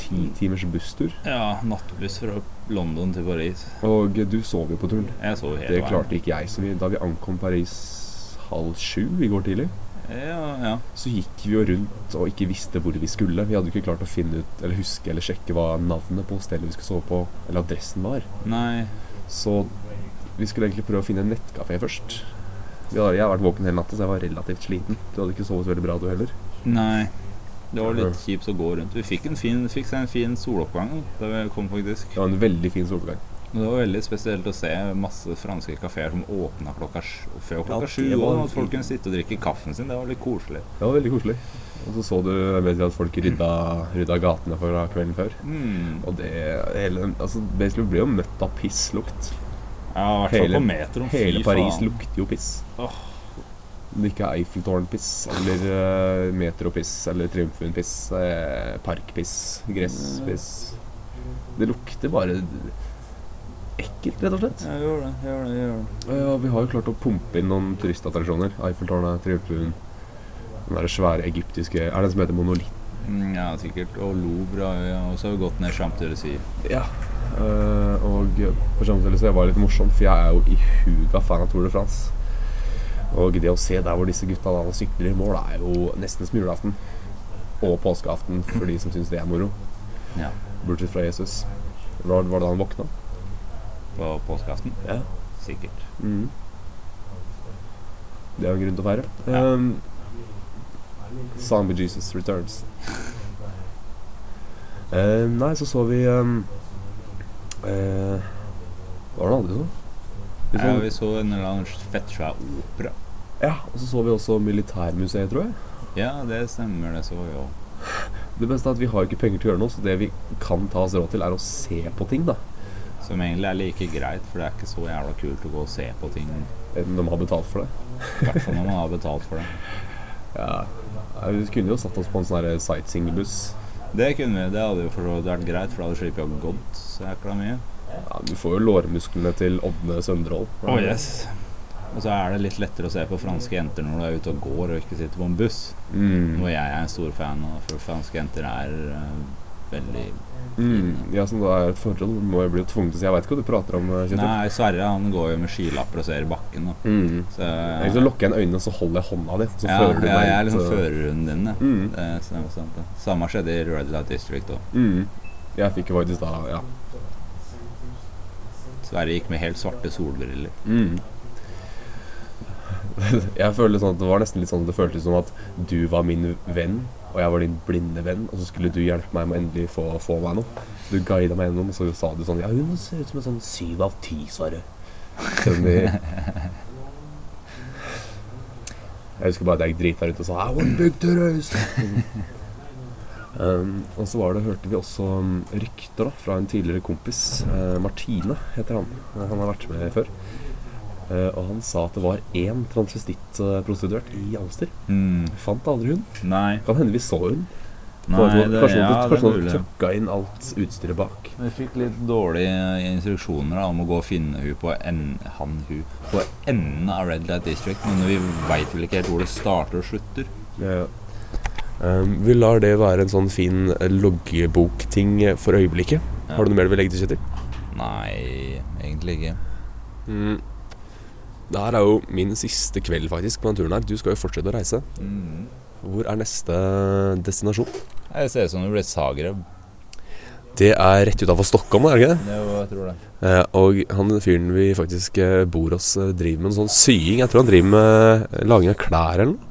C: ti timers busstur,
F: Ja, nattbuss fra London til Paris.
C: og du sov jo på turen.
F: Jeg sov hele
C: Det klarte ikke jeg, så vi, da vi ankom Paris halv sju i går tidlig,
F: Ja, ja.
C: så gikk vi jo rundt og ikke visste hvor vi skulle. Vi hadde jo ikke klart å finne ut eller huske eller sjekke hva navnet på stedet vi skulle sove på, eller adressen var.
F: Nei.
C: Så vi skulle egentlig prøve å finne en nettkafé først. Jeg har vært våken hele natta, så jeg var relativt sliten. Du hadde ikke sovet veldig bra, du heller.
F: Nei. Det var litt kjipt å gå rundt. Vi fikk, en fin, fikk en fin soloppgang da vi kom, faktisk.
C: Det var en veldig fin
F: soloppgang. Det var veldig spesielt å se masse franske kafeer som åpna klokka før klokka sju.
C: var
F: og at folk kunne sitte og drikke kaffen sin. Det var litt koselig.
C: Det var veldig koselig. Og så så du vet, at folk rydda, rydda gatene fra kvelden før.
F: Mm.
C: Og det hele, altså, Basically ble jo møtt av pisslukt.
F: Ja, i hvert fall på metroen.
C: Hele Paris lukter jo piss.
F: Åh.
C: Det ikke er Eiffeltårn-piss eller uh, Metropiss eller Triumfen-piss, uh, Park-piss, Gress-piss Det lukter bare ekkelt, rett og slett.
F: Ja, gjør det. Gjør det, gjør det.
C: Ja, vi har jo klart å pumpe inn noen turistattraksjoner. Eiffeltårnet, Triumfen, Den der svære egyptiske Er det den som heter monolitt?
F: Mm, Ja, sikkert. Og Louvre har vi også gått ned Champs-Élysées.
C: Ja. Uh, og på Champs-Élysées var det litt morsomt, for jeg er jo i huga fan av Tour de France. Og det å se der hvor disse gutta da sykler i mål, er jo nesten som julaften. Og påskeaften for de som syns det er moro.
F: Ja.
C: Bortsett fra Jesus. Var, var det da han våkna?
F: På påskeaften.
C: Ja.
F: Sikkert.
C: Mm. Det er jo en grunn til å feire.
F: Ja.
C: Um, Zombie Jesus Returns. uh, nei, så så vi um, uh, var det aldri så?
F: Ja, vi så en eller annen fettsvær opera.
C: ja, og så så vi også Militærmuseet, tror jeg.
F: Ja, det stemmer, det så vi jo.
C: Det beste er at vi har ikke penger til å gjøre noe, så det vi kan ta oss råd til, er å se på ting, da.
F: Som egentlig er like greit, for det er ikke så jævla kult å gå og se på ting.
C: Enn de har betalt for det.
F: I hvert fall når man har betalt for det. (laughs)
C: Ja. Vi kunne jo satt oss på en sånn sightseeingbuss.
F: Det kunne vi, det hadde jo for vært greit, for da hadde vi sluppet å gå så jækla mye.
C: Ja, du får jo lårmusklene til Ådne Søndrål.
F: yes. Og så er det litt lettere å se på franske jenter når du er ute og går og ikke sitter på en buss.
C: Mm.
F: Noe jeg er en stor fan av, for franske jenter er uh, veldig
C: Mm. Ja, som da er et forhold. Må jeg bli tvunget til å si Jeg veit ikke hva du prater om, Kjetil.
F: Nei, Sverre han går jo med skylapper og ser bakken. Da.
C: Mm.
F: Så,
C: Egentlig så lukker jeg øynene, og så holder jeg hånda di. Så
F: ja,
C: fører du
F: ja,
C: meg
F: jeg er liksom
C: så-
F: førerhunden din. Ja.
C: Mm.
F: Det stemmer sant. Det. Samme skjedde i Red Light District òg.
C: Mm. Jeg fikk jo faktisk da Ja.
F: Sverre gikk med helt svarte solbriller.
C: Mm. Jeg føler sånn at Det var nesten litt sånn at det føltes som at du var min venn, og jeg var din blinde venn, og så skulle du hjelpe meg med å endelig få, få meg noe. Du guida meg gjennom, og så sa du sånn Ja, hun ser ut som en sånn syv av ti, Sverre. Jeg husker bare at jeg drita rundt og sa I want big titties. Um, og så var det, hørte vi også um, rykter da, fra en tidligere kompis. Uh, Martine heter han. Eh, Han har vært med før. Uh, og han sa at det var én transvestittprostituert i Alster.
F: Mm.
C: Fant aldri hun.
F: Nei,
C: Kan hende vi så hun.
F: nei det,
C: kanskje
F: ja, mulig.
C: trøkka inn alt utstyret bak.
F: Vi fikk litt dårlige instruksjoner da, om å gå og finne hun på, en, han, hun, på enden av Red Light District, men vi veit vel ikke helt hvor det starter og slutter.
C: Ja, Ja. Um, vi lar det være en sånn fin eh, loggebokting eh, for øyeblikket.
F: Ja.
C: Har du noe mer du vil legge til, Kjetil?
F: Nei, egentlig ikke.
C: Mm. Det her er jo min siste kveld faktisk på den turen her. Du skal jo fortsette å reise.
F: Mm.
C: Hvor er neste destinasjon?
F: Det ser ut som det blir Zagreb.
C: Det er rett utafor Stockholm, er det ikke det?
F: Jo, jeg tror det.
C: Eh, og han fyren vi faktisk eh, bor hos, eh, driver med en sånn sying. Jeg tror han driver med eh, laging av klær eller noe.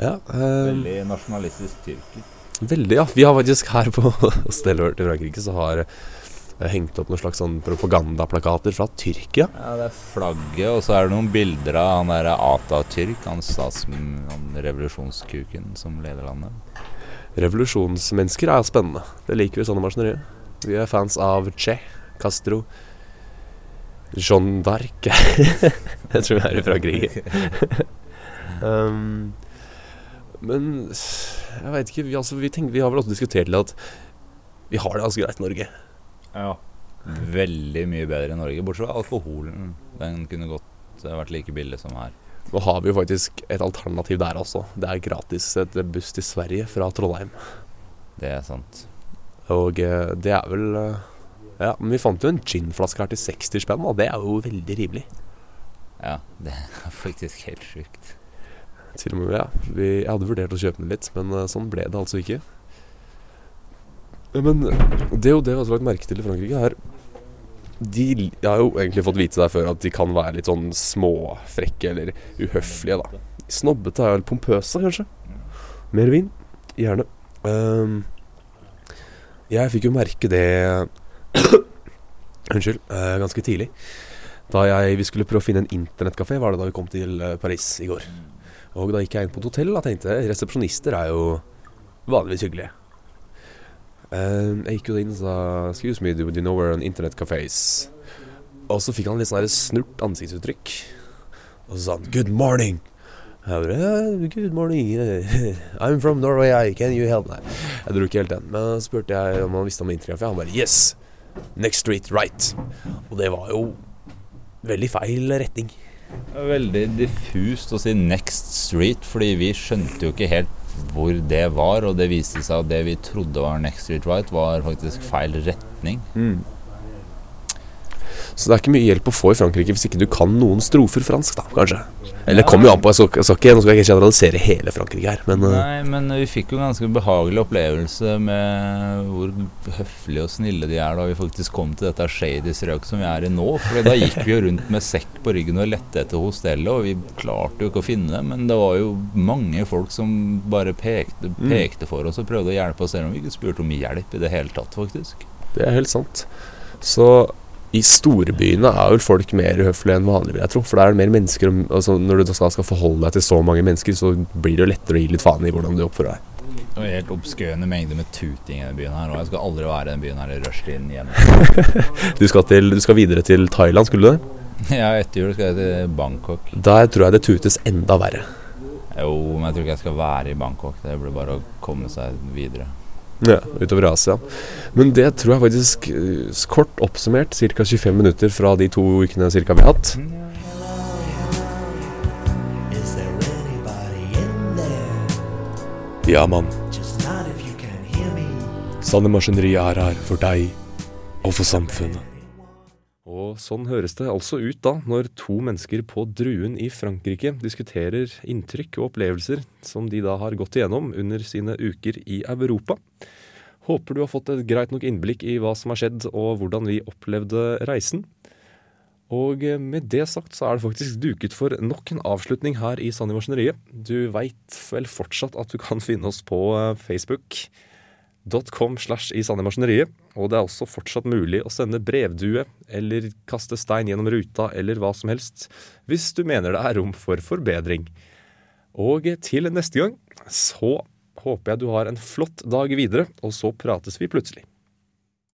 C: Ja, eh,
F: Veldig nasjonalistisk tyrker.
C: veldig, ja. Vi har faktisk her på (laughs) stedet vårt i Frankrike så har eh, hengt opp noen slags sånn propagandaplakater fra Tyrkia.
F: Ja, det er flagget, og så er det noen bilder av han der Atatürk, han stats... Han revolusjonskuken som leder landet.
C: Revolusjonsmennesker er spennende. Det liker vi sånne maskinerier. Vi er fans av Che, Castro, Jeanne d'Arc. (laughs) Jeg tror vi er i Frankrike. (laughs) um, men jeg veit ikke. Vi, altså, vi, tenker, vi har vel også diskutert litt at vi har det ganske greit i Norge.
F: Ja. Veldig mye bedre i Norge, bortsett fra alkoholen. Den kunne godt eh, vært like billig som her.
C: Nå har vi jo faktisk et alternativ der også. Det er gratis et buss til Sverige fra Trondheim.
F: Det er sant.
C: Og eh, det er vel eh, Ja, men vi fant jo en ginflaske her til 60 spenn, og det er jo veldig rimelig.
F: Ja, det er (laughs) faktisk helt sjukt.
C: Til og med, ja. Vi, jeg hadde vurdert å kjøpe den litt, men eh, sånn ble det altså ikke. Men det jo det vi har lagt merke til i Frankrike, er de, Jeg har jo egentlig fått vite der før at de kan være litt sånn småfrekke eller uhøflige, da. Snobbete er vel pompøse, kanskje. Mer vin? Gjerne. Um, jeg fikk jo merke det (coughs) Unnskyld. Uh, ganske tidlig. Da jeg, vi skulle prøve å finne en internettkafé, var det da vi kom til eh, Paris i går. Og da gikk jeg inn på et hotell og tenkte resepsjonister er jo vanligvis hyggelige. Eh, jeg gikk jo inn og sa Excuse me, do you know where an internet cafe is? Og så fikk han litt sånn snurt ansiktsuttrykk. Og så sa han Good morning. Jeg bare «Ja, Good morning. (laughs) I'm from Norway. I can you help? Nei, jeg dro ikke helt den. Men så spurte jeg om han visste om internettkafé. Han bare Yes.
D: Next Street Right. Og det var jo veldig feil retning.
F: Veldig diffust å si Next Street, fordi vi skjønte jo ikke helt hvor det var. Og det viste seg at det vi trodde var Next Street Right, var faktisk feil retning.
D: Så det er ikke mye hjelp å få i Frankrike hvis ikke du kan noen strofer fransk, da, kanskje. Eller det kommer jo an på, jeg skal, jeg skal ikke, nå skal jeg ikke generalisere hele Frankrike her, men eh,
F: Nei, men vi fikk jo en ganske behagelig opplevelse med hvor høflige og snille de er da vi faktisk kom til dette shady strøket som vi er i nå. For da gikk vi jo rundt med sekk på ryggen og lette etter hostellet, og vi klarte jo ikke å finne det. Men det var jo mange folk som bare pekte, pekte for oss og prøvde å hjelpe oss, selv om vi ikke spurte om hjelp i det hele tatt, faktisk.
D: det er helt sant. Så i storbyene er vel folk mer uhøflige enn vanlig, vil jeg tro. For da er det mer mennesker altså Når du skal, skal forholde deg til så mange mennesker, så blir det jo lettere å gi litt faen i hvordan du oppfører deg.
F: Og helt obskøne mengder med tuting i denne byen her, og jeg skal aldri være i denne byen her i rushtiden igjen. (laughs)
D: Du skal, til, du skal videre til Thailand, skulle du det? (laughs)
F: Ja, etter jul skal jeg til Bangkok.
D: Der tror jeg det tutes enda verre.
F: Jo, men jeg tror ikke jeg skal være i Bangkok. Det blir bare å komme seg videre.
D: Ja, utover Asia. Men det tror jeg faktisk, eh, kort oppsummert, ca. 25 minutter fra de to ukene cirka vi har hatt. Ja, mann. Sanne Maskineriet er her for deg og for samfunnet.
C: Og sånn høres det altså ut da, når to mennesker på Druen i Frankrike diskuterer inntrykk og opplevelser som de da har gått igjennom under sine uker i Europa. Håper du har fått et greit nok innblikk i hva som har skjedd og hvordan vi opplevde reisen. Og med det sagt så er det faktisk duket for nok en avslutning her i Sand Maskineriet. Du veit vel fortsatt at du kan finne oss på eh, Facebook .com slash i Sande Maskineriet. Og det er også fortsatt mulig å sende brevdue eller kaste stein gjennom ruta eller hva som helst, hvis du mener det er rom for forbedring. Og til neste gang så håper jeg du har en flott dag videre, og så prates vi plutselig.